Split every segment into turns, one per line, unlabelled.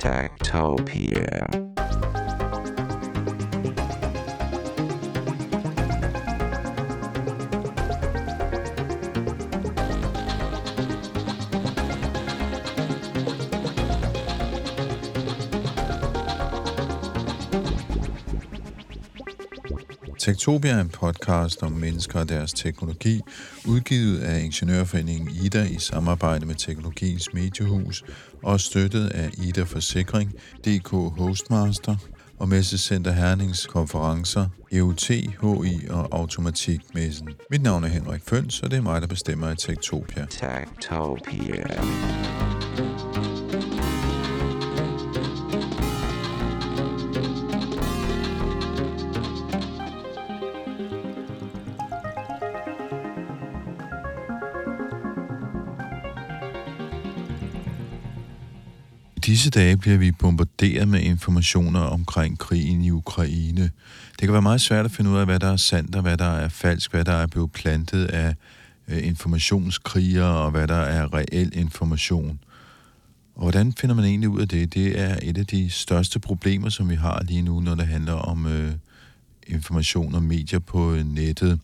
Tactopia. Techtopia.
Tektopia er en podcast om mennesker og deres teknologi, udgivet af Ingeniørforeningen Ida i samarbejde med Teknologiens Mediehus og støttet af Ida Forsikring, DK Hostmaster og Messecenter Hernings konferencer, EUT, HI og Automatikmessen. Mit navn er Henrik Føns, og det er mig, der bestemmer i Tektopia.
Techtopia.
Disse dage bliver vi bombarderet med informationer omkring krigen i Ukraine. Det kan være meget svært at finde ud af, hvad der er sandt og hvad der er falsk, hvad der er blevet plantet af øh, informationskriger og hvad der er reel information. Og hvordan finder man egentlig ud af det? Det er et af de største problemer, som vi har lige nu, når det handler om øh, information og medier på øh, nettet.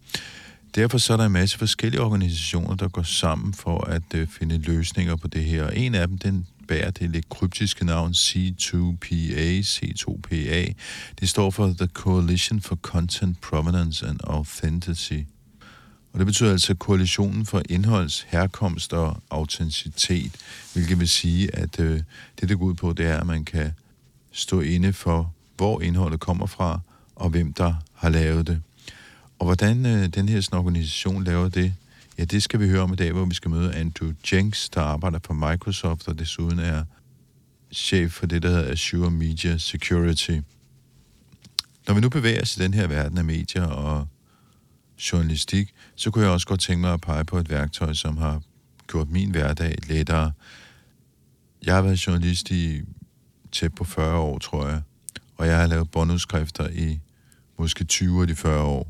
Derfor så er der en masse forskellige organisationer, der går sammen for at øh, finde løsninger på det her. En af dem, den bærer det lidt kryptiske navn C2PA, C2PA. Det står for The Coalition for Content Provenance and Authenticity. Og det betyder altså koalitionen for indholds, herkomst og autenticitet, hvilket vil sige, at øh, det, det går ud på, det er, at man kan stå inde for, hvor indholdet kommer fra, og hvem der har lavet det. Og hvordan øh, den her sådan, organisation laver det, ja, det skal vi høre om i dag, hvor vi skal møde Andrew Jenks, der arbejder for Microsoft, og desuden er chef for det, der hedder Azure Media Security. Når vi nu bevæger os i den her verden af medier og journalistik, så kunne jeg også godt tænke mig at pege på et værktøj, som har gjort min hverdag lettere. Jeg har været journalist i tæt på 40 år, tror jeg, og jeg har lavet båndudskrifter i måske 20 af de 40 år.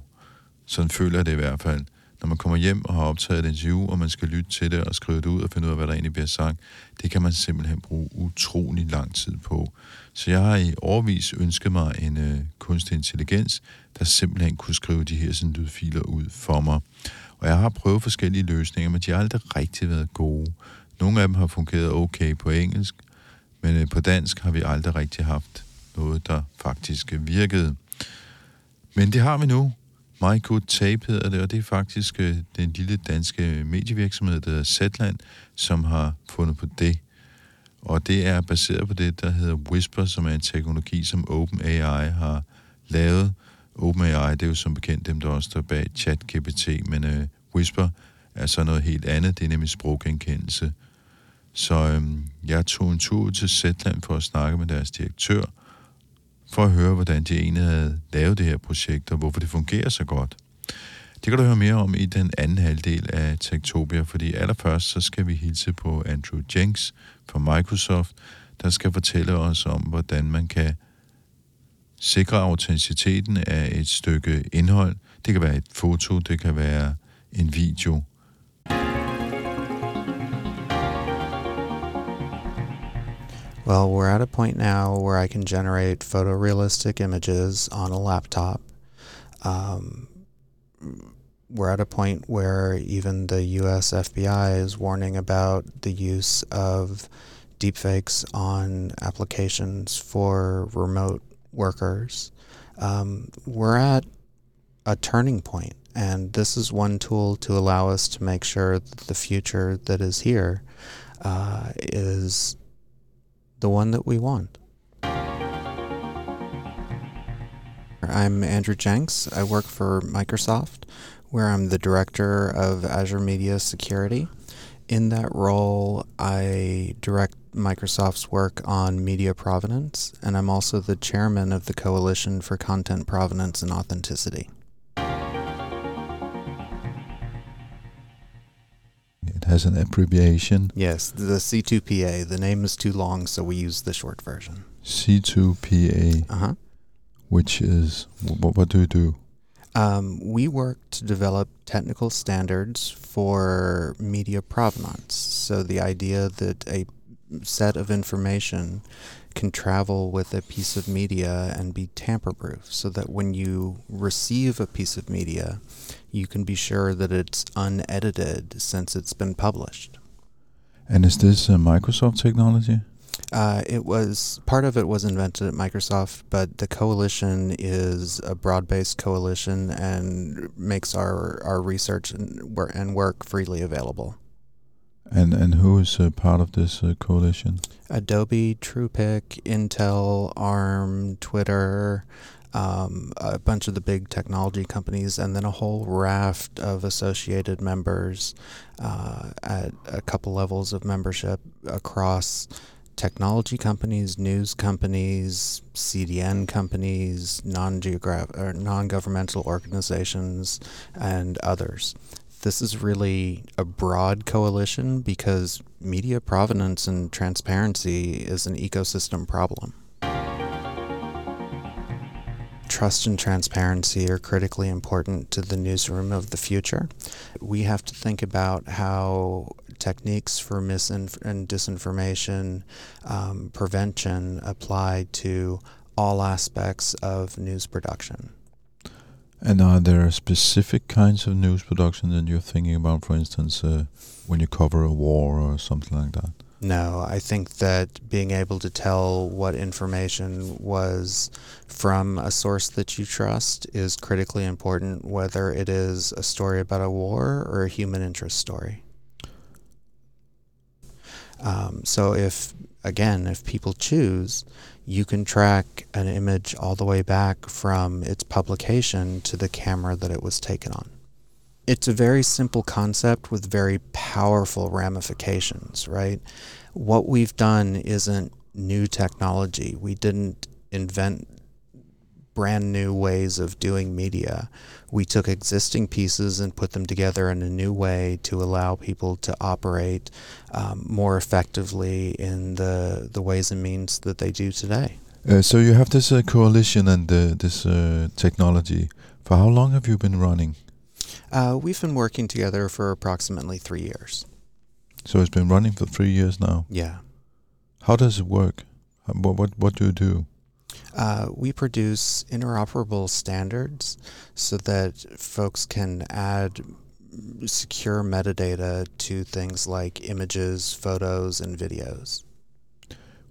Sådan føler jeg det i hvert fald. Når man kommer hjem og har optaget et interview, og man skal lytte til det og skrive det ud og finde ud af, hvad der egentlig bliver sagt, det kan man simpelthen bruge utrolig lang tid på. Så jeg har i årvis ønsket mig en øh, kunstig intelligens, der simpelthen kunne skrive de her sådan, lydfiler ud for mig. Og jeg har prøvet forskellige løsninger, men de har aldrig rigtig været gode. Nogle af dem har fungeret okay på engelsk, men øh, på dansk har vi aldrig rigtig haft noget, der faktisk øh, virkede. Men det har vi nu. My Good Tape hedder det, og det er faktisk øh, den lille danske medievirksomhed, der hedder Zetland, som har fundet på det. Og det er baseret på det, der hedder Whisper, som er en teknologi, som OpenAI har lavet. OpenAI, det er jo som bekendt dem, der også står bag ChatGPT, men øh, Whisper er så noget helt andet, det er nemlig sproggenkendelse. Så øhm, jeg tog en tur til Zetland for at snakke med deres direktør, for at høre, hvordan de egentlig havde lavet det her projekt, og hvorfor det fungerer så godt. Det kan du høre mere om i den anden halvdel af Tektopia, fordi allerførst så skal vi hilse på Andrew Jenks fra Microsoft, der skal fortælle os om, hvordan man kan sikre autenticiteten af et stykke indhold. Det kan være et foto, det kan være en video.
Well, we're at a point now where I can generate photorealistic images on a laptop. Um, we're at a point where even the US FBI is warning about the use of deepfakes on applications for remote workers. Um, we're at a turning point, and this is one tool to allow us to make sure that the future that is here uh, is the one that we want. I'm Andrew Jenks. I work for Microsoft, where I'm the director of Azure Media Security. In that role, I direct Microsoft's work on media provenance, and I'm also the chairman of the Coalition for Content Provenance and Authenticity.
It has an abbreviation,
Yes, the C2PA. The name is too long, so we use the short version.
C2PA,
Uh huh.
which is, what, what do you do?
Um, we work to develop technical standards for media provenance. So the idea that a set of information can travel with a piece of media and be tamper proof so that when you receive a piece of media, you can be sure that it's unedited since it's been published.
And is this a Microsoft technology?
Uh, it was part of it was invented at Microsoft, but the coalition is a broad-based coalition and makes our our research and, and work freely available.
And and who is a part of this uh, coalition?
Adobe, TruePic, Intel, ARM, Twitter, um, a bunch of the big technology companies, and then a whole raft of associated members uh, at a couple levels of membership across technology companies, news companies, CDN companies, non-geographic or non-governmental organizations, and others. This is really a broad coalition because media provenance and transparency is an ecosystem problem. Trust and transparency are critically important to the newsroom of the future. We have to think about how techniques for misinf- and disinformation um, prevention apply to all aspects of news production.
And are there specific kinds of news production that you're thinking about, for instance, uh, when you cover a war or something like that?
No, I think that being able to tell what information was from a source that you trust is critically important, whether it is a story about a war or a human interest story. Um, so if again, if people choose, you can track an image all the way back from its publication to the camera that it was taken on. It's a very simple concept with very powerful ramifications, right? What we've done isn't new technology. We didn't invent brand new ways of doing media. We took existing pieces and put them together in a new way to allow people to operate um, more effectively in the, the ways and means that they do today.
Uh, so you have this uh, coalition and uh, this uh, technology. For how long have you been running?
Uh, we've been working together for approximately three years.
So it's been running for three years now.
Yeah.
How does it work? What what what do you do?
Uh, we produce interoperable standards so that folks can add secure metadata to things like images, photos, and videos.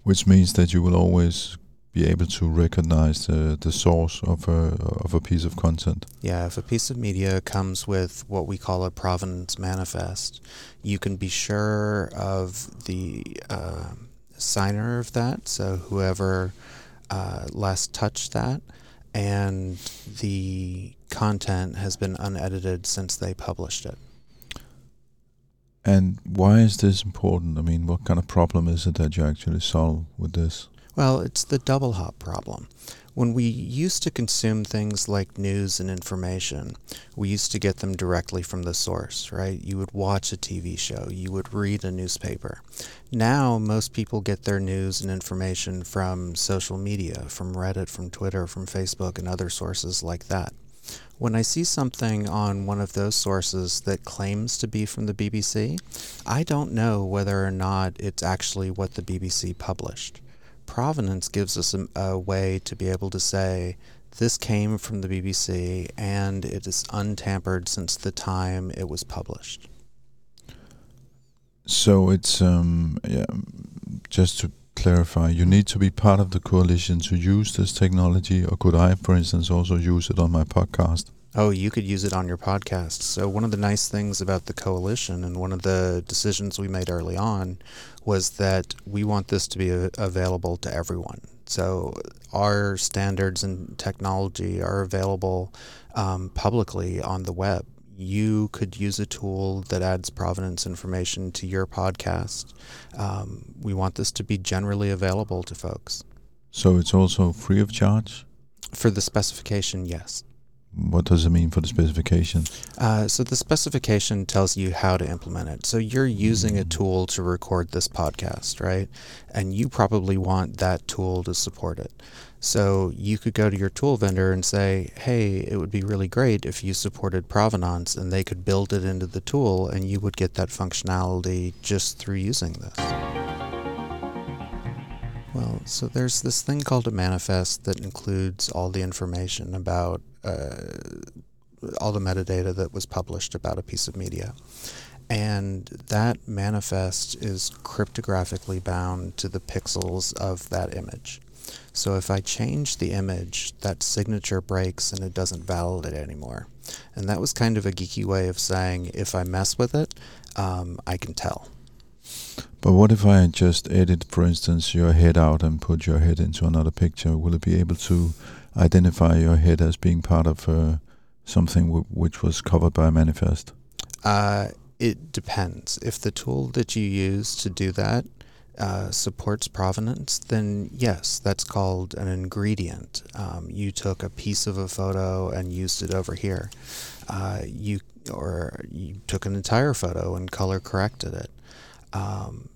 Which means that you will always be able to recognize the, the source of a, of a piece of content.
Yeah, if a piece of media comes with what we call a provenance manifest, you can be sure of the uh, signer of that. So whoever uh, last touched that, and the content has been unedited since they published it.
And why is this important? I mean, what kind of problem is it that you actually solve with this?
Well, it's the double hop problem. When we used to consume things like news and information, we used to get them directly from the source, right? You would watch a TV show, you would read a newspaper. Now, most people get their news and information from social media, from Reddit, from Twitter, from Facebook, and other sources like that. When I see something on one of those sources that claims to be from the BBC, I don't know whether or not it's actually what the BBC published provenance gives us a, a, way to be able to say this came from the BBC and it is untampered since the time it was published.
So it's um, yeah, just to clarify, you need to be part of the coalition to use this technology, or could I, for instance, also use it on my podcast?
Oh, you could use it on your podcast. So, one of the nice things about the coalition and one of the decisions we made early on was that we want this to be a- available to everyone. So, our standards and technology are available um, publicly on the web. You could use a tool that adds provenance information to your podcast. Um, we want this to be generally available to folks.
So, it's also free of charge?
For the specification, yes.
What does it mean for the specification?
Uh, so the specification tells you how to implement it. So you're using a tool to record this podcast, right? And you probably want that tool to support it. So you could go to your tool vendor and say, hey, it would be really great if you supported provenance and they could build it into the tool and you would get that functionality just through using this. Well, so there's this thing called a manifest that includes all the information about all the metadata that was published about a piece of media. And that manifest is cryptographically bound to the pixels of that image. So if I change the image, that signature breaks and it doesn't validate anymore. And that was kind of a geeky way of saying if I mess with it, um, I can tell.
But what if I just edit, for instance, your head out and put your head into another picture? Will it be able to identify your head as being part of uh, something which was covered by a manifest?
Uh, it depends. If the tool that you use to do that uh, supports provenance, then yes, that's called an ingredient. Um, you took a piece of a photo and used it over here. Uh, you or you took an entire photo and color corrected it. Um,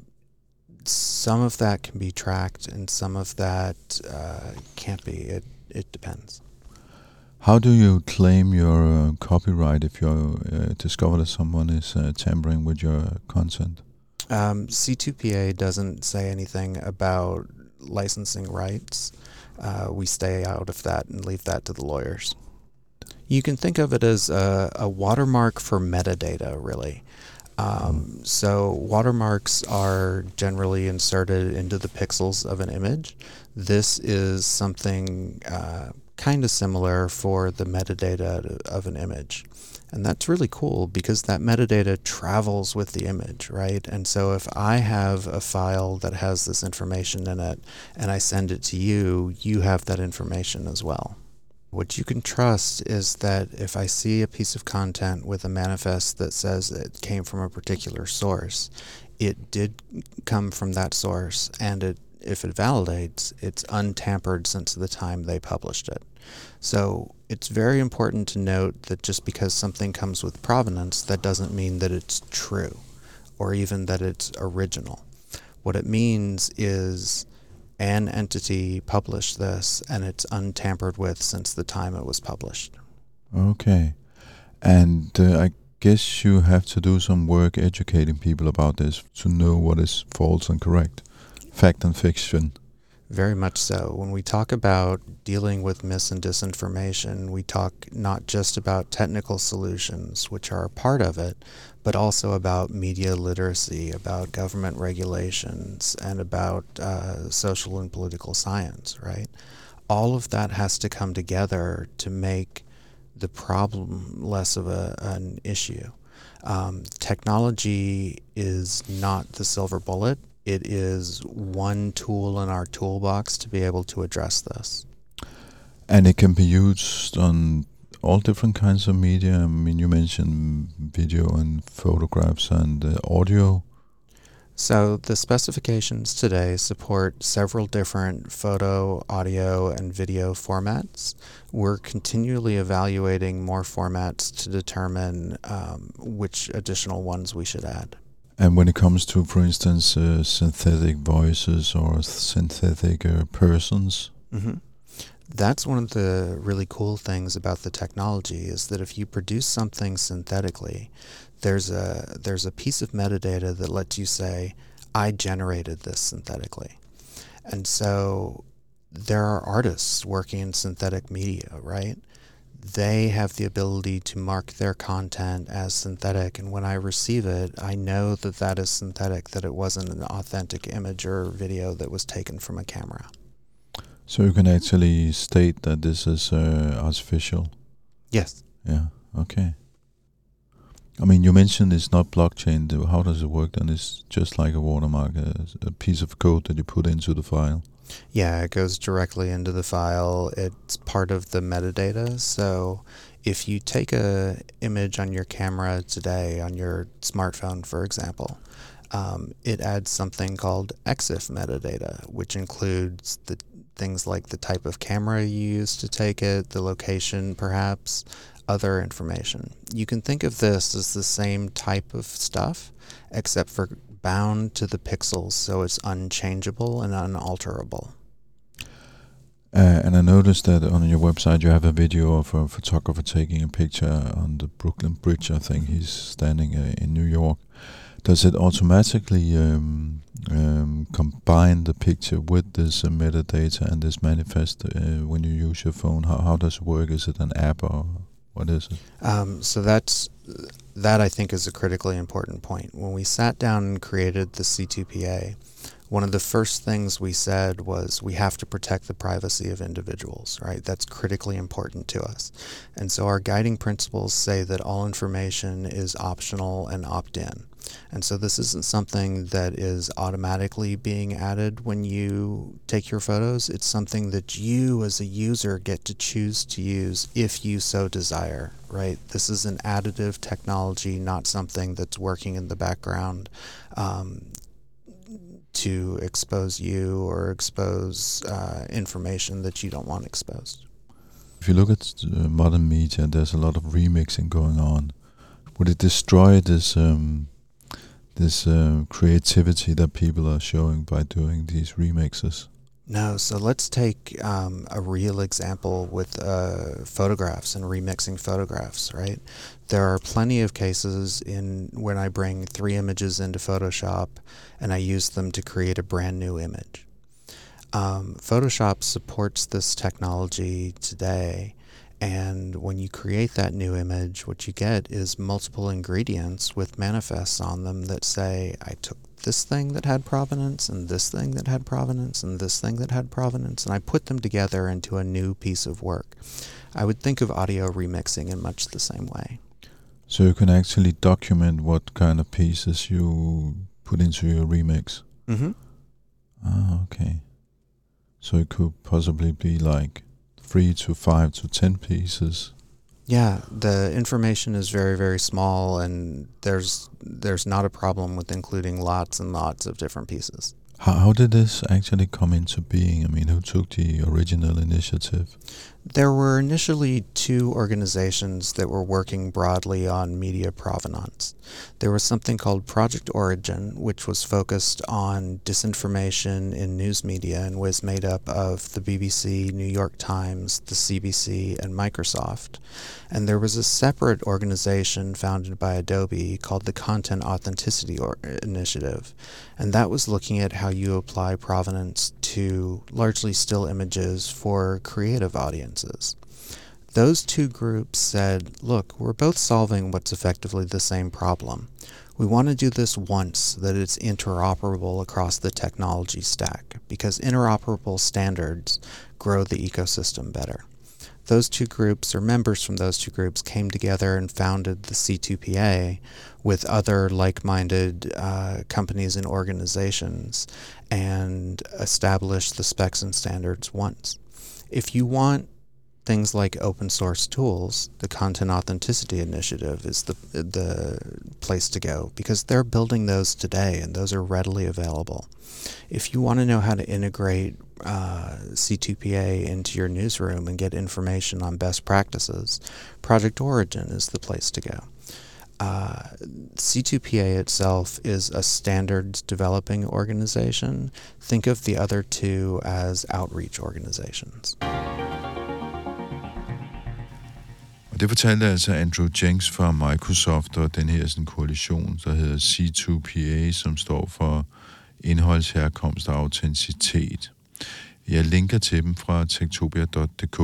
some of that can be tracked, and some of that uh, can't be. It it depends.
How do you claim your uh, copyright if you uh, discover that someone is uh, tampering with your content?
Um, C2PA doesn't say anything about licensing rights. Uh, we stay out of that and leave that to the lawyers. You can think of it as a, a watermark for metadata, really. Um, so watermarks are generally inserted into the pixels of an image. This is something uh, kind of similar for the metadata of an image. And that's really cool because that metadata travels with the image, right? And so if I have a file that has this information in it and I send it to you, you have that information as well. What you can trust is that if I see a piece of content with a manifest that says it came from a particular source, it did come from that source, and it, if it validates, it's untampered since the time they published it. So it's very important to note that just because something comes with provenance, that doesn't mean that it's true or even that it's original. What it means is an entity published this and it's untampered with since the time it was published.
Okay. And uh, I guess you have to do some work educating people about this to know what is false and correct, fact and fiction.
Very much so. When we talk about dealing with mis and disinformation, we talk not just about technical solutions, which are a part of it, but also about media literacy, about government regulations, and about uh, social and political science, right? All of that has to come together to make the problem less of a, an issue. Um, technology is not the silver bullet. It is one tool in our toolbox to be able to address this.
And it can be used on all different kinds of media. I mean, you mentioned video and photographs and uh, audio.
So the specifications today support several different photo, audio, and video formats. We're continually evaluating more formats to determine um, which additional ones we should add.
And when it comes to, for instance, uh, synthetic voices or synthetic uh, persons,
mm-hmm. That's one of the really cool things about the technology is that if you produce something synthetically, there's a there's a piece of metadata that lets you say, I generated this synthetically. And so there are artists working in synthetic media, right? They have the ability to mark their content as synthetic, and when I receive it, I know that that is synthetic, that it wasn't an authentic image or video that was taken from a camera.
So you can actually state that this is uh, artificial.
Yes.
Yeah. Okay. I mean, you mentioned it's not blockchain. How does it work? Then it's just like a watermark, a, a piece of code that you put into the file.
Yeah, it goes directly into the file. It's part of the metadata. So if you take a image on your camera today, on your smartphone, for example, um, it adds something called EXIF metadata, which includes the things like the type of camera you use to take it, the location perhaps, other information. You can think of this as the same type of stuff, except for bound to the pixels, so it's unchangeable and unalterable.
Uh, and I noticed that on your website you have a video of a photographer taking a picture on the Brooklyn Bridge. I think he's standing uh, in New York. Does it automatically um, um, combine the picture with this uh, metadata and this manifest uh, when you use your phone? How, how does it work? Is it an app or what is it?
Um, so that's that I think is a critically important point. When we sat down and created the C2PA, one of the first things we said was we have to protect the privacy of individuals, right? That's critically important to us. And so our guiding principles say that all information is optional and opt in. And so this isn't something that is automatically being added when you take your photos. It's something that you as a user get to choose to use if you so desire, right? This is an additive technology, not something that's working in the background um, to expose you or expose uh, information that you don't want exposed.
If you look at uh, modern media, there's a lot of remixing going on. Would it destroy this um, this uh, creativity that people are showing by doing these remixes?
No, so let's take um, a real example with uh, photographs and remixing photographs, right? There are plenty of cases in when I bring three images into Photoshop and I use them to create a brand new image. Um, Photoshop supports this technology today, and when you create that new image, what you get is multiple ingredients with manifests on them that say, I took this thing that had provenance and this thing that had provenance and this thing that had provenance, and I put them together into a new piece of work. I would think of audio remixing in much the same way.
So you can actually document what kind of pieces you put into your remix.
Mm-hmm.
Ah, okay. So it could possibly be like three to five to ten pieces
yeah, the information is very very small, and there's there's not a problem with including lots and lots of different pieces.
How, how did this actually come into being? I mean, who took the original initiative?
There were initially two organizations that were working broadly on media provenance. There was something called Project Origin, which was focused on disinformation in news media and was made up of the BBC, New York Times, the CBC, and Microsoft. And there was a separate organization founded by Adobe called the Content Authenticity or- Initiative, and that was looking at how you apply provenance to largely still images for creative audiences. Those two groups said, look, we're both solving what's effectively the same problem. We want to do this once so that it's interoperable across the technology stack because interoperable standards grow the ecosystem better those two groups or members from those two groups came together and founded the C2PA with other like minded uh, companies and organizations and established the specs and standards once. If you want things like open source tools, the Content Authenticity Initiative is the, the place to go because they're building those today and those are readily available. If you want to know how to integrate uh, C2PA into your newsroom and get information on best practices, Project Origin is the place to go. Uh, C2PA itself is a standards developing organization. Think of the other two as outreach organizations.
Og det fortalte altså Andrew Jenks fra Microsoft og den her sådan, koalition, der hedder C2PA, som står for indholdsherkomst og autenticitet. Jeg linker til dem fra tektopia.dk.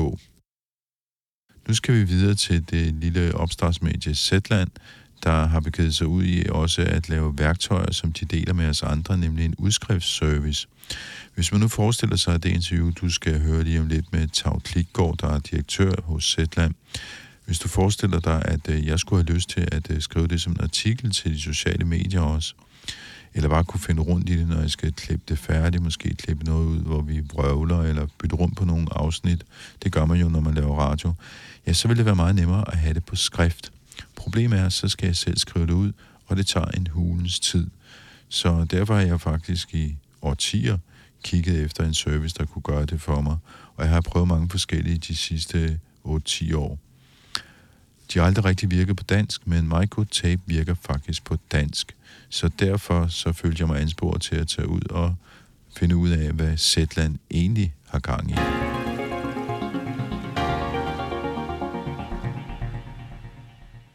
Nu skal vi videre til det lille opstartsmedie Zetland, der har begivet sig ud i også at lave værktøjer, som de deler med os andre, nemlig en udskriftsservice. Hvis man nu forestiller sig, at det interview, du skal høre lige om lidt med Tav Klikgaard, der er direktør hos Zetland, hvis du forestiller dig, at øh, jeg skulle have lyst til at øh, skrive det som en artikel til de sociale medier også, eller bare kunne finde rundt i det, når jeg skal klippe det færdigt, måske klippe noget ud, hvor vi vrøvler, eller bytte rundt på nogle afsnit. Det gør man jo, når man laver radio. Ja, så vil det være meget nemmere at have det på skrift. Problemet er, så skal jeg selv skrive det ud, og det tager en hulens tid. Så derfor har jeg faktisk i årtier kigget efter en service, der kunne gøre det for mig. Og jeg har prøvet mange forskellige de sidste 8-10 år. De har aldrig rigtig virket på dansk, men Tape virker faktisk på dansk. Så derfor så følte jeg mig ansporet til at tage ud og finde ud af, hvad Zetland egentlig har gang i.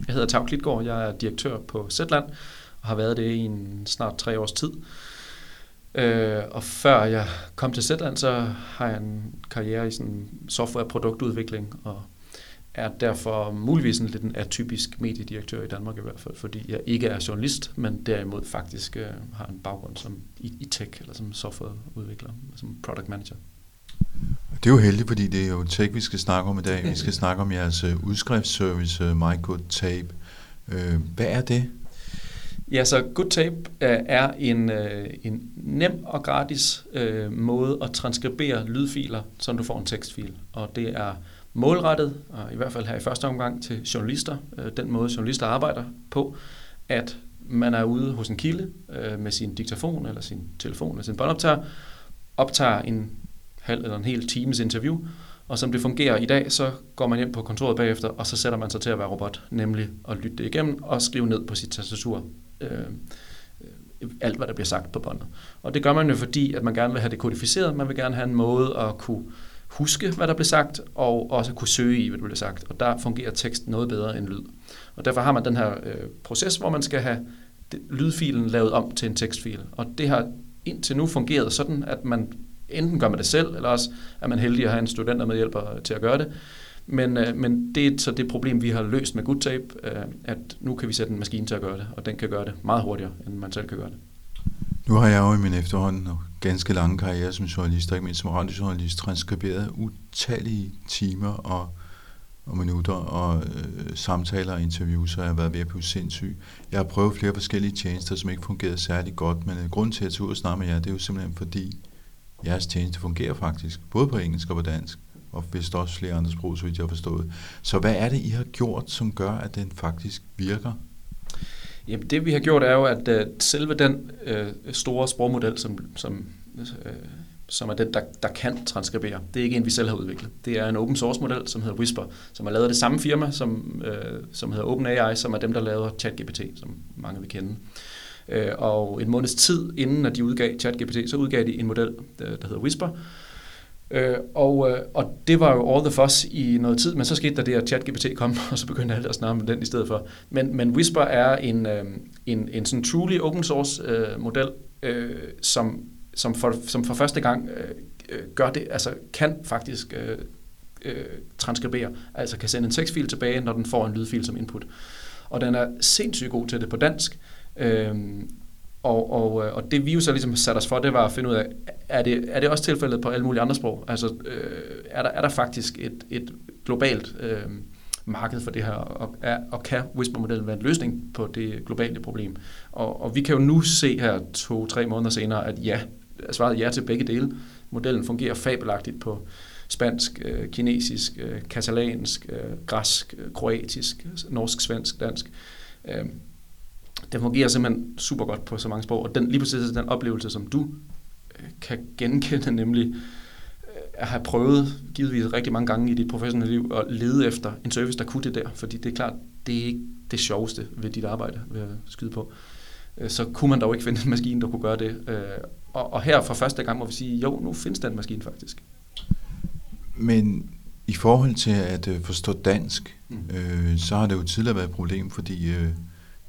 Jeg hedder Tav Klitgaard, jeg er direktør på Zetland, og har været det i en snart tre års tid. Øh, og før jeg kom til Zetland, så har jeg en karriere i sådan software-produktudvikling, og er derfor muligvis en lidt en atypisk mediedirektør i Danmark i hvert fald, fordi jeg ikke er journalist, men derimod faktisk øh, har en baggrund som i, i tech, eller som softwareudvikler, som product manager.
Det er jo heldigt, fordi det er jo tech, vi skal snakke om i dag. Vi skal snakke om jeres øh, udskriftsservice, øh, MyGoodTape. Øh, hvad er det?
Ja, så GoodTape er en, en nem og gratis øh, måde at transkribere lydfiler, så du får en tekstfil. Og det er målrettet, og i hvert fald her i første omgang til journalister, øh, den måde journalister arbejder på, at man er ude hos en kilde øh, med sin diktafon eller sin telefon eller sin båndoptager, optager en halv eller en hel times interview, og som det fungerer i dag, så går man hjem på kontoret bagefter, og så sætter man sig til at være robot, nemlig at lytte det igennem og skrive ned på sit tastatur øh, øh alt, hvad der bliver sagt på båndet. Og det gør man jo fordi, at man gerne vil have det kodificeret, man vil gerne have en måde at kunne huske, hvad der blev sagt, og også kunne søge i, hvad der blev sagt. Og der fungerer tekst noget bedre end lyd. Og derfor har man den her øh, proces, hvor man skal have lydfilen lavet om til en tekstfil. Og det har indtil nu fungeret sådan, at man enten gør man det selv, eller også er man heldig at have en studenter med hjælper til at gøre det. Men, øh, men det er så det problem, vi har løst med GoodTape, øh, at nu kan vi sætte en maskine til at gøre det, og den kan gøre det meget hurtigere, end man selv kan gøre det.
Nu har jeg jo i min efterhånden ganske lange karriere som journalist, og ikke mindst som radiojournalist, transkriberet utallige timer og, og minutter og øh, samtaler og interviews, og jeg har været ved at blive sindssyg. Jeg har prøvet flere forskellige tjenester, som ikke fungerede særlig godt, men øh, grunden til at tage ud og snakke med jer, det er jo simpelthen fordi, jeres tjeneste fungerer faktisk, både på engelsk og på dansk, og vist også flere andre sprog, så vidt jeg har forstået. Så hvad er det, I har gjort, som gør, at den faktisk virker?
Jamen det vi har gjort er jo, at uh, selve den uh, store sprogmodel, som, som, uh, som er den, der, der kan transkribere, det er ikke en, vi selv har udviklet. Det er en open source model, som hedder Whisper, som er lavet af det samme firma, som, uh, som hedder OpenAI, som er dem, der laver ChatGPT, som mange vil kende. Uh, og en måneds tid inden, at de udgav ChatGPT, så udgav de en model, der, der hedder Whisper, Øh, og, øh, og det var jo all the fuss i noget tid, men så skete der det, at ChatGPT kom, og så begyndte alle at snakke om den i stedet for. Men, men Whisper er en, øh, en, en sådan truly open source øh, model, øh, som, som, for, som for første gang øh, øh, gør det, altså kan faktisk øh, øh, transkribere, altså kan sende en tekstfil tilbage, når den får en lydfil som input. Og den er sindssygt god til det på dansk. Øh, og, og, øh, og det vi jo så ligesom satte os for, det var at finde ud af, er det, er det også tilfældet på alle mulige andre sprog? Altså øh, er, der, er der faktisk et, et globalt øh, marked for det her, og, er, og kan Whisper-modellen være en løsning på det globale problem? Og, og vi kan jo nu se her to-tre måneder senere, at ja, svaret ja til begge dele. Modellen fungerer fabelagtigt på spansk, øh, kinesisk, øh, katalansk, øh, græsk, øh, kroatisk, norsk, svensk, dansk. Øh, den fungerer simpelthen super godt på så mange sprog, og den, lige præcis den oplevelse, som du øh, kan genkende, nemlig øh, at have prøvet givetvis rigtig mange gange i dit professionelle liv at lede efter en service, der kunne det der, fordi det er klart, det er ikke det sjoveste ved dit arbejde, ved at skyde på. Øh, så kunne man dog ikke finde en maskine, der kunne gøre det. Og, og her for første gang må vi sige, jo, nu findes den maskine faktisk.
Men i forhold til at forstå dansk, mm. øh, så har det jo tidligere været et problem, fordi øh,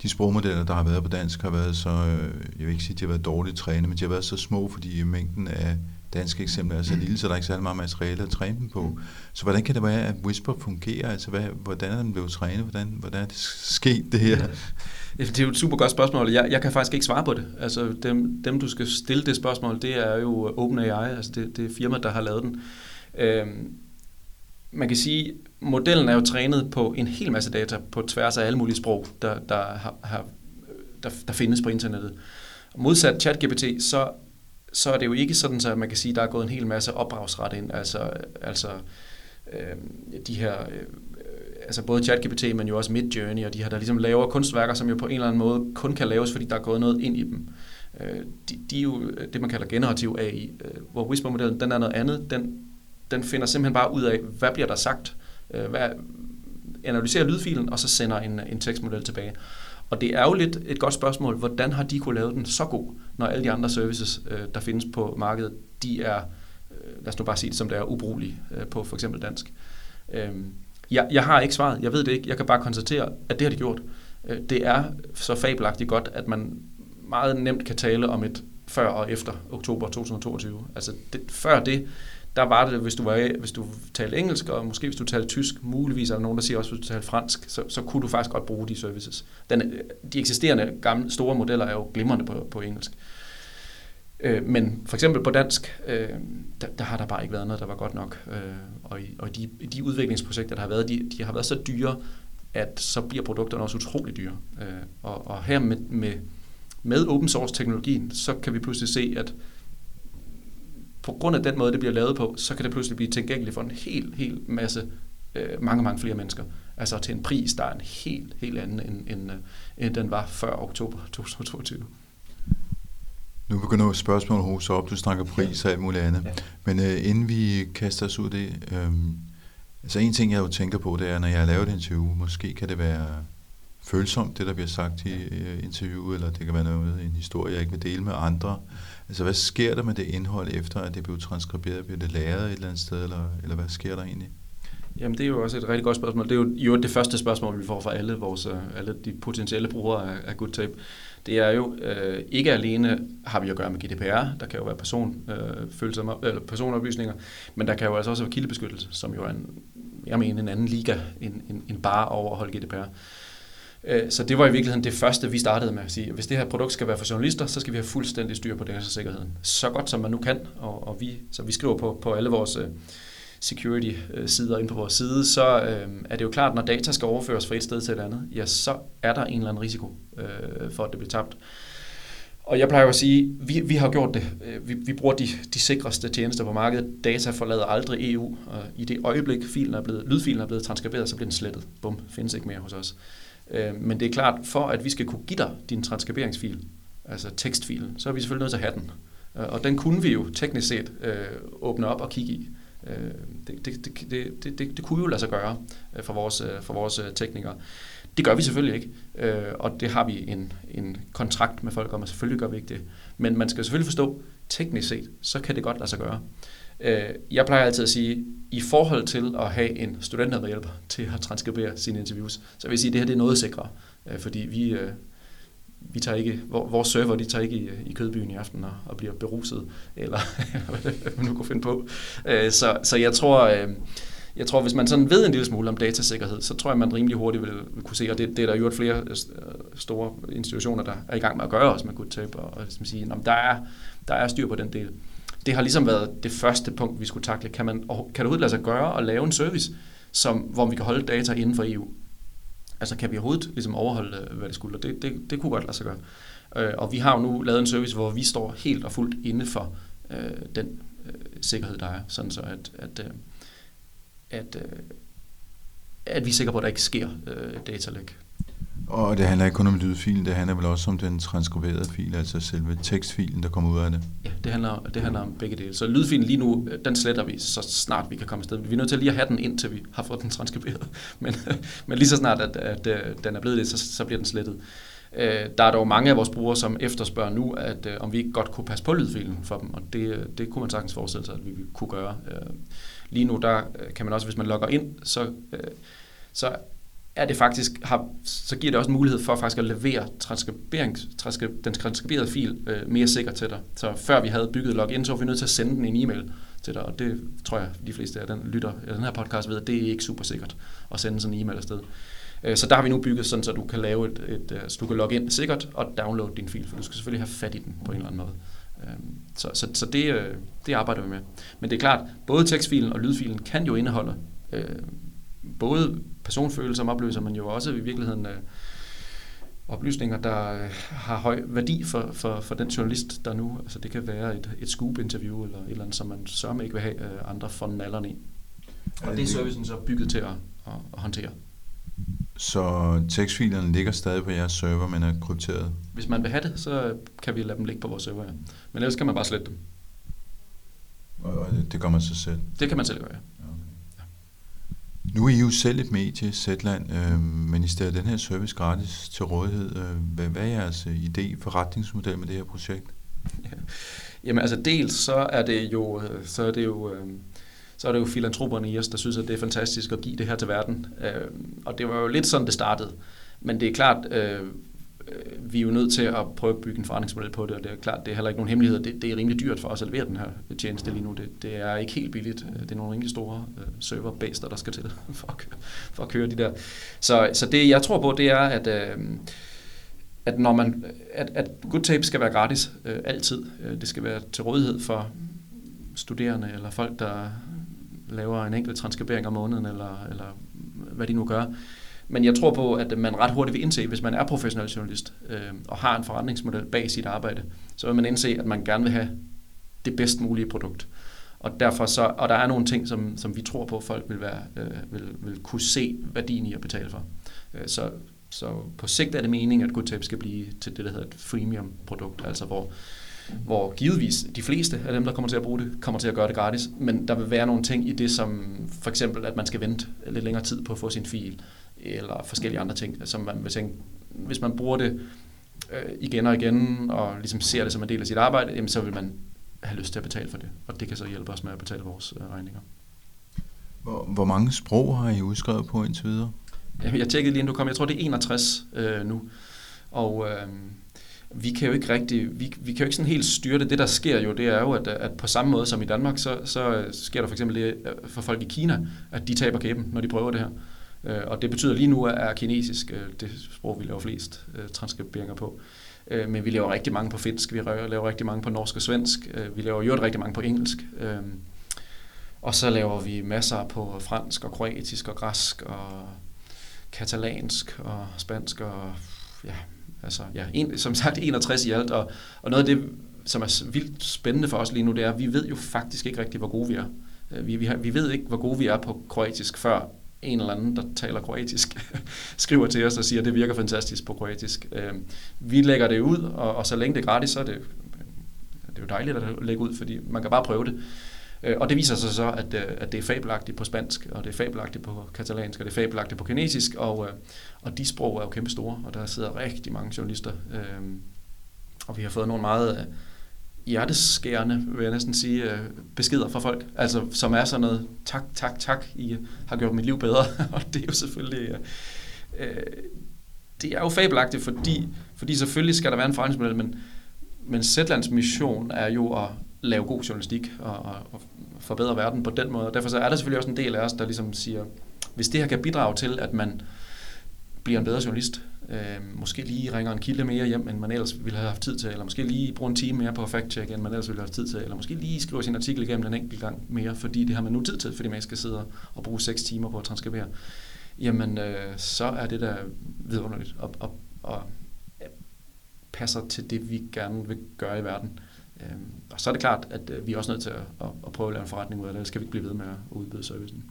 de sprogmodeller, der har været på dansk, har været så, øh, jeg vil ikke sige, at de har været dårligt trænet, men de har været så små, fordi mængden af danske eksempler er så lille, så der er ikke særlig meget materiale at træne dem på. Så hvordan kan det være, at Whisper fungerer? Altså, hvad, hvordan er den blevet trænet? Hvordan, hvordan er det sket, det her?
Ja. Det er jo et super godt spørgsmål. Jeg, jeg kan faktisk ikke svare på det. Altså, dem, dem, du skal stille det spørgsmål, det er jo OpenAI, altså det, det firma, der har lavet den. Øhm, man kan sige, modellen er jo trænet på en hel masse data på tværs af alle mulige sprog, der, der, har, har, der, der findes på internettet. Modsat ChatGPT, så, så er det jo ikke sådan, at man kan sige, at der er gået en hel masse opdragsret ind. Altså, altså øh, de her, øh, altså både ChatGPT, men jo også Midjourney, og de her, der ligesom laver kunstværker, som jo på en eller anden måde kun kan laves, fordi der er gået noget ind i dem. Øh, de, de er jo det, man kalder generativ AI, øh, hvor Whisper-modellen, den er noget andet. Den den finder simpelthen bare ud af, hvad bliver der sagt, øh, øh, hvad, analyserer lydfilen, og så sender en, en tekstmodel tilbage. Og det er jo lidt et godt spørgsmål, hvordan har de kunne lave den så god, når alle de andre services, øh, der findes på markedet, de er, øh, lad os nu bare sige det som det er, ubrugelige øh, på for eksempel dansk. Øhm, jeg, jeg har ikke svaret, jeg ved det ikke, jeg kan bare konstatere, at det har de gjort. Øh, det er så fabelagtigt godt, at man meget nemt kan tale om et før og efter oktober 2022. Altså det, før det, der var det, hvis du, var, hvis du talte engelsk, og måske hvis du talte tysk, muligvis er der nogen, der siger også, hvis du talte fransk, så, så kunne du faktisk godt bruge de services. Den, de eksisterende gamle, store modeller er jo glimrende på, på engelsk. Øh, men for eksempel på dansk, øh, der, der har der bare ikke været noget, der var godt nok. Øh, og i, og de, de udviklingsprojekter, der har været, de, de har været så dyre, at så bliver produkterne også utrolig dyre. Øh, og, og her med, med, med open source teknologien, så kan vi pludselig se, at på grund af den måde, det bliver lavet på, så kan det pludselig blive tilgængeligt for en helt, helt masse, øh, mange, mange flere mennesker. Altså til en pris, der er en helt, helt anden, end, end, øh, end den var før oktober 2022.
Nu begynder spørgsmålet hos op. Du snakker pris og alt muligt andet. Ja. Men øh, inden vi kaster os ud det, øh, altså en ting, jeg jo tænker på, det er, når jeg har lavet et interview, måske kan det være følsomt, det der bliver sagt i øh, interviewet, eller det kan være noget, en historie, jeg ikke vil dele med andre. Altså, hvad sker der med det indhold, efter at det blev transkriberet? Bliver det læret et eller andet sted, eller, eller hvad sker der egentlig?
Jamen, det er jo også et rigtig godt spørgsmål. Det er jo, jo det første spørgsmål, vi får fra alle, vores, øh, alle de potentielle brugere af, af GoodTape. Det er jo øh, ikke alene har vi at gøre med GDPR, der kan jo være person, øh, følsomme, eller personoplysninger, men der kan jo altså også være kildebeskyttelse, som jo er en, jeg mener, en anden liga end, end, end bare at overholde GDPR. Øh, så det var i virkeligheden det første, vi startede med at sige, at hvis det her produkt skal være for journalister, så skal vi have fuldstændig styr på datasikkerheden. Så godt som man nu kan, og, og vi, så vi skriver på, på alle vores øh, security-sider øh, inde på vores side, så øh, er det jo klart, at når data skal overføres fra et sted til et andet, ja, så er der en eller anden risiko øh, for, at det bliver tabt. Og jeg plejer jo at sige, vi, vi har gjort det. Øh, vi, vi bruger de, de sikreste tjenester på markedet. Data forlader aldrig EU, og i det øjeblik, filen er blevet, lydfilen er blevet transkriberet, så bliver den slettet. Bum, findes ikke mere hos os. Øh, men det er klart, for at vi skal kunne give dig din transkriberingsfil, altså tekstfilen, så er vi selvfølgelig nødt til at have den. Øh, og den kunne vi jo teknisk set øh, åbne op og kigge i. Øh, det, det, det, det, det, det kunne jo lade sig gøre øh, for vores, øh, for vores øh, teknikere. Det gør vi selvfølgelig ikke, øh, og det har vi en, en kontrakt med folk om, at selvfølgelig gør vi ikke det. Men man skal selvfølgelig forstå, teknisk set, så kan det godt lade sig gøre. Øh, jeg plejer altid at sige, i forhold til at have en studenterhjælper til at transkribere sine interviews, så vil jeg sige, at det her det er noget sikrere, øh, fordi vi, øh, vi tager ikke, vores server de tager ikke i, i kødbyen i aften og, og bliver beruset, eller hvad man nu kunne finde på. Øh, så, så jeg tror, jeg tror, hvis man sådan ved en lille smule om datasikkerhed, så tror jeg, man rimelig hurtigt vil, vil kunne se, og det, det er der jo flere store institutioner, der er i gang med at gøre også med GoodTape, og, og ligesom sige, at der er, der er styr på den del det har ligesom været det første punkt, vi skulle takle. Kan, man, kan det overhovedet lade sig gøre at lave en service, som, hvor vi kan holde data inden for EU? Altså kan vi overhovedet ligesom overholde, øh, hvad det skulle? Det, det, det kunne godt lade sig gøre. Øh, og vi har jo nu lavet en service, hvor vi står helt og fuldt inde for øh, den øh, sikkerhed, der er, sådan så at, at, øh, at, øh, at vi er sikre på, at der ikke sker øh, datalæk.
Og det handler ikke kun om lydfilen, det handler vel også om den transkriberede fil, altså selve tekstfilen, der kommer ud af det?
Ja, det handler, det handler om begge dele. Så lydfilen lige nu, øh, den sletter vi, så snart vi kan komme afsted. Vi er nødt til lige at have den, indtil vi har fået den transkriberet. Men, men lige så snart, at, at, at den er blevet det, så, så bliver den slettet. Øh, der er dog mange af vores brugere, som efterspørger nu, at øh, om vi ikke godt kunne passe på lydfilen for dem, og det, det kunne man sagtens forestille sig, at vi kunne gøre. Øh, lige nu, der kan man også, hvis man logger ind, så, så er det faktisk, har, så giver det også en mulighed for faktisk at levere transkrib, den transkriberede fil øh, mere sikkert til dig. Så før vi havde bygget login, så var vi nødt til at sende den en e-mail til dig, og det tror jeg, de fleste af den lytter, eller den her podcast ved, at det er ikke super sikkert at sende sådan en e-mail afsted. Øh, så der har vi nu bygget sådan, så du kan lave et, et, øh, så du kan logge ind sikkert og downloade din fil, for du skal selvfølgelig have fat i den på en eller anden måde. Øh, så, så, så det, øh, det arbejder vi med. Men det er klart, både tekstfilen og lydfilen kan jo indeholde øh, både personfølsomme opløser, men jo også i virkeligheden øh, oplysninger, der øh, har høj værdi for, for, for den journalist, der nu, altså det kan være et, et scoop-interview eller et eller andet, som man sørger ikke vil have øh, andre for nallerne i. Og det er servicen så bygget til at, at, at håndtere.
Så tekstfilerne ligger stadig på jeres server, men er krypteret?
Hvis man vil have det, så kan vi lade dem ligge på vores server, ja. Men ellers kan man bare slette dem.
Og det gør man så selv?
Det kan man selv gøre, ja.
Nu er I jo selv et medie, Zetland, øh, men I stiller den her service gratis til rådighed. Øh, hvad, hvad er jeres øh, idé, forretningsmodel med det her projekt?
Ja. Jamen altså dels så er det jo, øh, så er det jo, øh, så er det jo filantroperne i os, der synes, at det er fantastisk at give det her til verden. Øh, og det var jo lidt sådan, det startede. Men det er klart, øh, Øh, vi er jo nødt til at prøve at bygge en forretningsmodel på det, og det er klart, det er heller ikke nogen hemmelighed. Det, det er rimelig dyrt for os at levere den her tjeneste lige nu. Det, det er ikke helt billigt. Øh, det er nogle rimelig store øh, serverbaser, der skal til for at, køre, for at køre de der. Så, så det, jeg tror på, det er, at, Øh, at, når man, at, at good tape skal være gratis øh, altid. Øh, det skal være til rådighed for studerende eller folk, der laver en enkelt transkribering om måneden, eller, eller hvad de nu gør. Men jeg tror på, at man ret hurtigt vil indse, hvis man er professionel journalist øh, og har en forretningsmodel bag sit arbejde, så vil man indse, at man gerne vil have det bedst mulige produkt. Og, derfor så, og der er nogle ting, som, som vi tror på, at folk vil, være, øh, vil, vil kunne se værdien i at betale for. Øh, så, så på sigt er det meningen, at GoodTape skal blive til det, der hedder et freemium-produkt, altså hvor, hvor givetvis de fleste af dem, der kommer til at bruge det, kommer til at gøre det gratis, men der vil være nogle ting i det, som for eksempel, at man skal vente lidt længere tid på at få sin fil, eller forskellige andre ting, som man vil tænke, hvis man bruger det øh, igen og igen, og ligesom ser det som en del af sit arbejde, jamen, så vil man have lyst til at betale for det, og det kan så hjælpe os med at betale vores øh, regninger.
Hvor, hvor mange sprog har I udskrevet på indtil videre?
Jeg tjekkede lige, inden du kom, jeg tror det er 61 øh, nu, og øh, vi kan jo ikke rigtig, vi, vi kan jo ikke sådan helt styre det. Det, der sker jo, det er jo, at, at på samme måde som i Danmark, så, så sker der for eksempel det øh, for folk i Kina, at de taber kæben, når de prøver det her. Øh, og det betyder lige nu, at kinesisk øh, det sprog, vi laver flest øh, transkriberinger på. Øh, men vi laver rigtig mange på finsk, vi laver rigtig mange på norsk og svensk, øh, vi laver jo rigtig mange på engelsk. Øh, og så laver vi masser på fransk og kroatisk og græsk og katalansk og spansk og ja, altså, ja, en, som sagt 61 i alt. Og, og noget af det, som er vildt spændende for os lige nu, det er, at vi ved jo faktisk ikke rigtig, hvor gode vi er. Vi, vi, har, vi ved ikke, hvor gode vi er på kroatisk, før en eller anden, der taler kroatisk, skriver til os og siger, at det virker fantastisk på kroatisk. Øhm, vi lægger det ud, og, og så længe det er gratis, så er det, det er jo dejligt at lægge ud, fordi man kan bare prøve det. Øh, og det viser sig så, at, øh, at det er fabelagtigt på spansk, og det er fabelagtigt på katalansk, og det er fabelagtigt på kinesisk, og, øh, og de sprog er jo kæmpe store, og der sidder rigtig mange journalister. Øhm, og vi har fået nogle meget hjerteskærende, vil jeg næsten sige, øh, beskeder fra folk, altså som er sådan noget, tak, tak, tak, I har gjort mit liv bedre, og det er jo selvfølgelig, øh, øh, det er jo fabelagtigt, fordi, fordi selvfølgelig skal der være en forretningsmodel, men, men Zetlands mission er jo at lave god journalistik og, og, og forbedre verden på den måde, og derfor så er der selvfølgelig også en del af os, der ligesom siger, hvis det her kan bidrage til, at man bliver en bedre journalist, Øh, måske lige ringer en kilde mere hjem, end man ellers ville have haft tid til, eller måske lige bruger en time mere på at fact-check, end man ellers ville have haft tid til, eller måske lige skriver sin artikel igennem en enkelt gang mere, fordi det har man nu tid til, fordi man skal sidde og bruge 6 timer på at transkribere. Jamen, øh, så er det da vidunderligt, og, og, og passer til det, vi gerne vil gøre i verden. Øh, og så er det klart, at øh, vi er også nødt til at, at, at prøve at lave en forretning ud af det, ellers skal vi ikke blive ved med at udbyde servicen.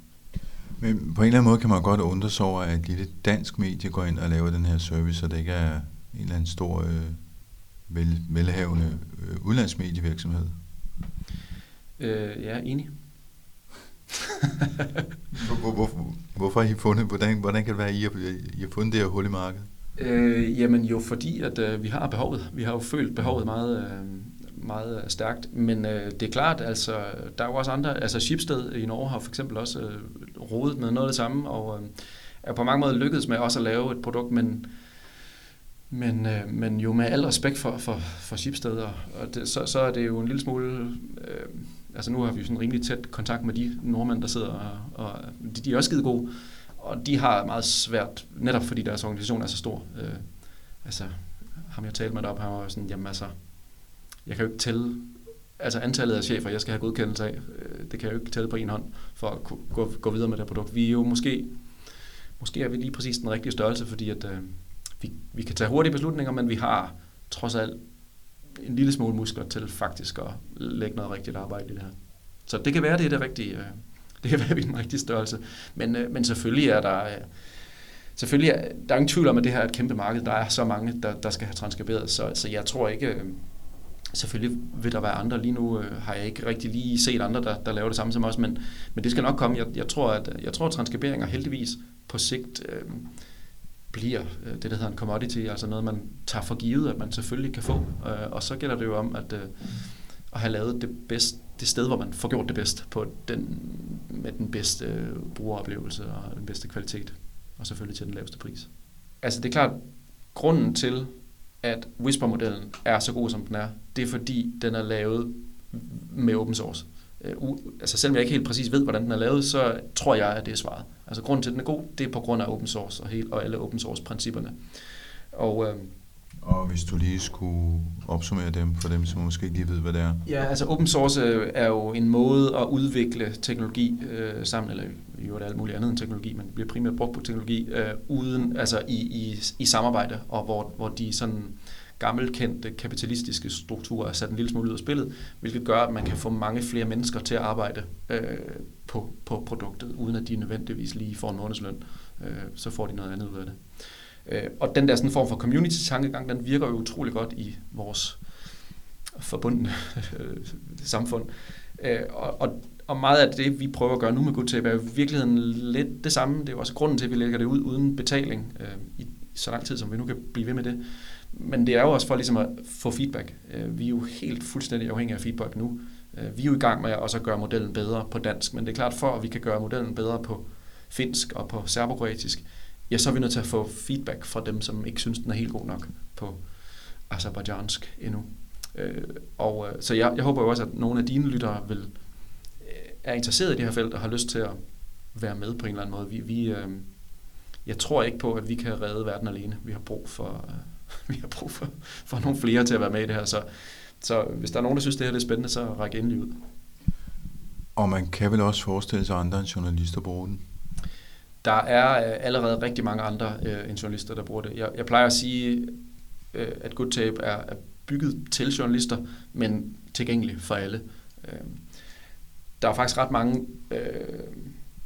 Men på en eller anden måde kan man godt undre sig over, at et lille dansk medie går ind og laver den her service, og det ikke er en eller anden stor, øh, vel, velhavende øh, udlandsmedievirksomhed.
Øh, ja, enig.
hvor, hvor, hvor, hvorfor har I fundet, hvordan, hvordan kan det være, at I har, I har fundet det her hul i markedet?
Øh, jamen jo fordi, at øh, vi har behovet. Vi har jo følt behovet meget, øh, meget stærkt. Men øh, det er klart, altså, der er jo også andre, altså Schibsted i Norge har for eksempel også øh, rodet med noget af det samme, og øh, er på mange måder lykkedes med også at lave et produkt, men, men, øh, men jo med al respekt for, for, for Schibsted, og, og det, så, så er det jo en lille smule, øh, altså nu har vi jo sådan rimelig tæt kontakt med de nordmænd, der sidder, og, og de, de er også skide gode, og de har meget svært, netop fordi deres organisation er så stor. Øh, altså, ham jeg talte med deroppe, han var sådan, jamen altså, jeg kan jo ikke tælle altså antallet af chefer, jeg skal have godkendelse af, øh, det kan jeg jo ikke tælle på en hånd for at kunne gå, gå videre med det produkt. Vi er jo måske, måske er vi lige præcis den rigtige størrelse, fordi at, øh, vi, vi kan tage hurtige beslutninger, men vi har trods alt en lille smule muskler til faktisk at lægge noget rigtigt arbejde i det her. Så det kan være, det er det rigtige, øh, det kan være, vi er den rigtige størrelse. Men, øh, men selvfølgelig er der, øh, selvfølgelig er, der er ingen tvivl om, at det her er et kæmpe marked. Der er så mange, der, der skal have transkriberet, så, så jeg tror ikke, øh, Selvfølgelig vil der være andre. Lige nu øh, har jeg ikke rigtig lige set andre, der, der laver det samme som os, men, men det skal nok komme. Jeg, jeg tror, at jeg tror, at transkriberinger heldigvis på sigt øh, bliver øh, det, der hedder en commodity, altså noget, man tager for givet, at man selvfølgelig kan få. Øh, og så gælder det jo om at, øh, at have lavet det, bedst, det sted, hvor man får gjort det bedst, på den, med den bedste øh, brugeroplevelse og den bedste kvalitet, og selvfølgelig til den laveste pris. altså det er klart, grunden til, at Whisper-modellen er så god, som den er, det er fordi, den er lavet med open source. Uh, altså selvom jeg ikke helt præcis ved, hvordan den er lavet, så tror jeg, at det er svaret. Altså grunden til, at den er god, det er på grund af open source og, hele, og alle open source principperne. Og, uh,
og hvis du lige skulle opsummere dem for dem, som måske ikke lige ved, hvad det er.
Ja, altså open source øh, er jo en måde at udvikle teknologi øh, sammen, eller jo er alt muligt andet end teknologi, men det bliver primært brugt på teknologi, øh, uden, altså i, i, i samarbejde, og hvor, hvor de sådan gammelkendte kapitalistiske strukturer er sat en lille smule ud af spillet, hvilket gør, at man kan få mange flere mennesker til at arbejde øh, på, på produktet, uden at de nødvendigvis lige får en månedsløn. Øh, så får de noget andet ud af det. Øh, Øh, og den der sådan form for community-tankegang, den virker jo utrolig godt i vores forbundne øh, samfund. Øh, og, og, og meget af det, vi prøver at gøre nu med GoodTape, er jo i virkeligheden lidt det samme. Det er jo også grunden til, at vi lægger det ud uden betaling øh, i så lang tid, som vi nu kan blive ved med det. Men det er jo også for ligesom at få feedback. Øh, vi er jo helt fuldstændig afhængige af feedback nu. Øh, vi er jo i gang med at også gøre modellen bedre på dansk, men det er klart for, at vi kan gøre modellen bedre på finsk og på serbokroatisk, ja, så er vi nødt til at få feedback fra dem, som ikke synes, den er helt god nok på azerbaijansk endnu. Øh, og øh, så jeg, jeg håber jo også, at nogle af dine lyttere vil, øh, er interesseret i det her felt og har lyst til at være med på en eller anden måde. Vi, vi, øh, jeg tror ikke på, at vi kan redde verden alene. Vi har brug for, øh, vi har brug for, for nogle flere til at være med i det her. Så, så hvis der er nogen, der synes, det her er spændende, så ræk endelig ud.
Og man kan vel også forestille sig, at andre end journalister bruger den?
Der er øh, allerede rigtig mange andre øh, end journalister, der bruger det. Jeg, jeg plejer at sige, øh, at GoodTape er, er bygget til journalister, men tilgængelig for alle. Øh, der er faktisk ret mange øh,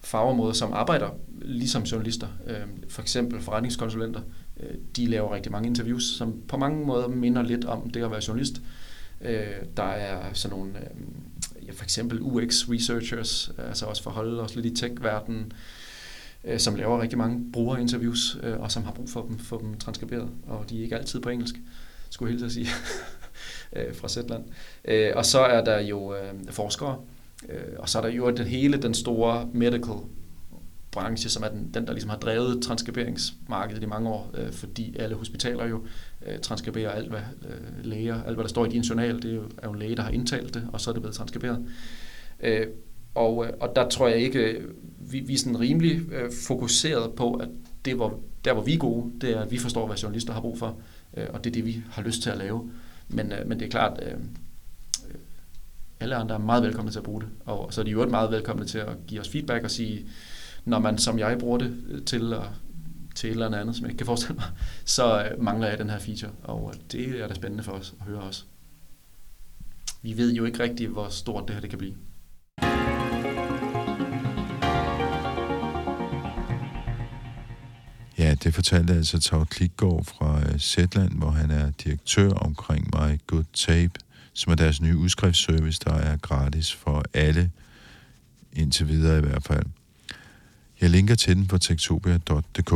fagområder, som arbejder ligesom journalister. Øh, for eksempel forretningskonsulenter. Øh, de laver rigtig mange interviews, som på mange måder minder lidt om det at være journalist. Øh, der er sådan nogle, øh, ja, for eksempel UX-researchers, altså også for at holde os lidt i tech-verdenen, øh, Øh, som laver rigtig mange brugerinterviews, øh, og som har brug for dem, for dem transkriberet, og de er ikke altid på engelsk, skulle jeg hilse at sige, øh, fra Zetland. Øh, og så er der jo øh, forskere, øh, og så er der jo den hele den store medical branche, som er den, den der ligesom har drevet transkriberingsmarkedet i mange år, øh, fordi alle hospitaler jo øh, transkriberer alt, hvad øh, læger, alt hvad der står i din journal, det er jo, er jo en læge, der har indtalt det, og så er det blevet transkriberet. Øh, og, øh, og der tror jeg ikke, øh, vi, vi er sådan rimelig øh, fokuseret på, at det, hvor, der hvor vi er gode, det er, at vi forstår, hvad journalister har brug for, øh, og det er det, vi har lyst til at lave. Men, øh, men det er klart, øh, øh alle andre er meget velkomne til at bruge det, og så er de jo også meget velkomne til at give os feedback og sige, når man som jeg bruger det til, at, til et eller andet, som jeg ikke kan forestille mig, så mangler jeg den her feature, og det er da spændende for os at høre også. Vi ved jo ikke rigtigt, hvor stort det her det kan blive.
Ja, det fortalte altså Tav Klitgaard fra øh, Zetland, hvor han er direktør omkring My Good Tape, som er deres nye udskriftsservice, der er gratis for alle, indtil videre i hvert fald. Jeg linker til den på tektopia.dk.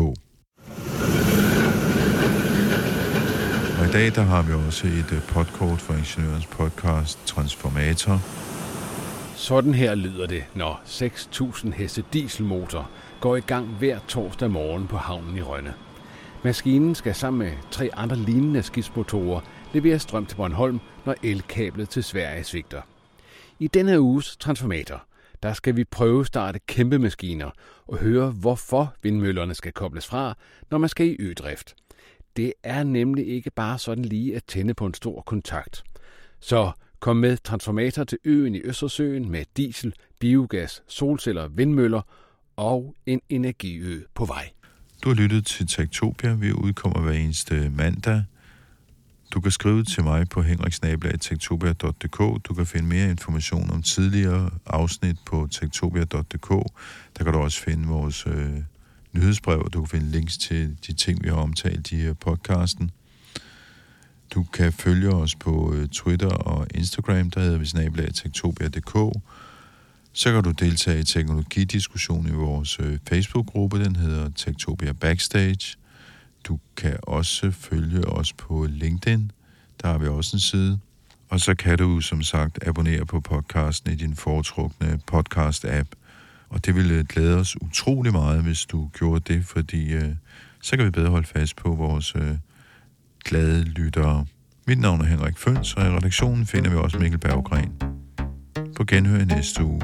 Og i dag der har vi også et podcast podkort for Ingeniørens podcast Transformator.
Sådan her lyder det, når 6.000 heste dieselmotor går i gang hver torsdag morgen på havnen i Rønne. Maskinen skal sammen med tre andre lignende skibsmotorer levere strøm til Bornholm, når elkablet til Sverige svigter. I denne uges transformator – der skal vi prøve starte kæmpe maskiner og høre, hvorfor vindmøllerne skal kobles fra, når man skal i ødrift. Det er nemlig ikke bare sådan lige at tænde på en stor kontakt. Så kom med transformator til øen i Østersøen med diesel, biogas, solceller, vindmøller og en energiø på vej.
Du har lyttet til Tektopia. Vi udkommer hver eneste mandag du kan skrive til mig på henriksnabla.tektopia.dk. Du kan finde mere information om tidligere afsnit på tektopia.dk. Der kan du også finde vores øh, nyhedsbrev, og du kan finde links til de ting, vi har omtalt i podcasten. Du kan følge os på øh, Twitter og Instagram, der hedder vi snabelagtektopia.dk. Så kan du deltage i teknologidiskussion i vores øh, Facebook-gruppe, den hedder Tektopia Backstage – du kan også følge os på LinkedIn. Der har vi også en side. Og så kan du som sagt abonnere på podcasten i din foretrukne podcast-app. Og det ville øh, glæde os utrolig meget, hvis du gjorde det, fordi øh, så kan vi bedre holde fast på vores øh, glade lyttere. Mit navn er Henrik Føns, og i redaktionen finder vi også Mikkel Berggren. På genhør i næste uge.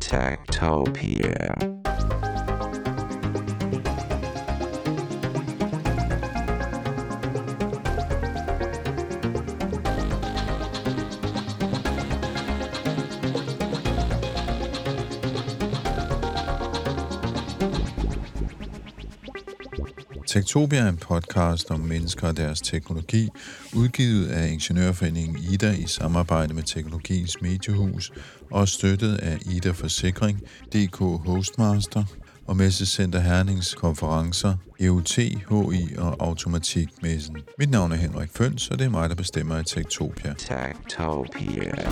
Tactopia. Tektopia er en podcast om mennesker og deres teknologi, udgivet af Ingeniørforeningen Ida i samarbejde med Teknologiens Mediehus og støttet af Ida Forsikring, DK Hostmaster og Messecenter Hernings konferencer, EUT, HI og Automatikmessen. Mit navn er Henrik Føns, og det er mig, der bestemmer i Tektopia. Tektopia.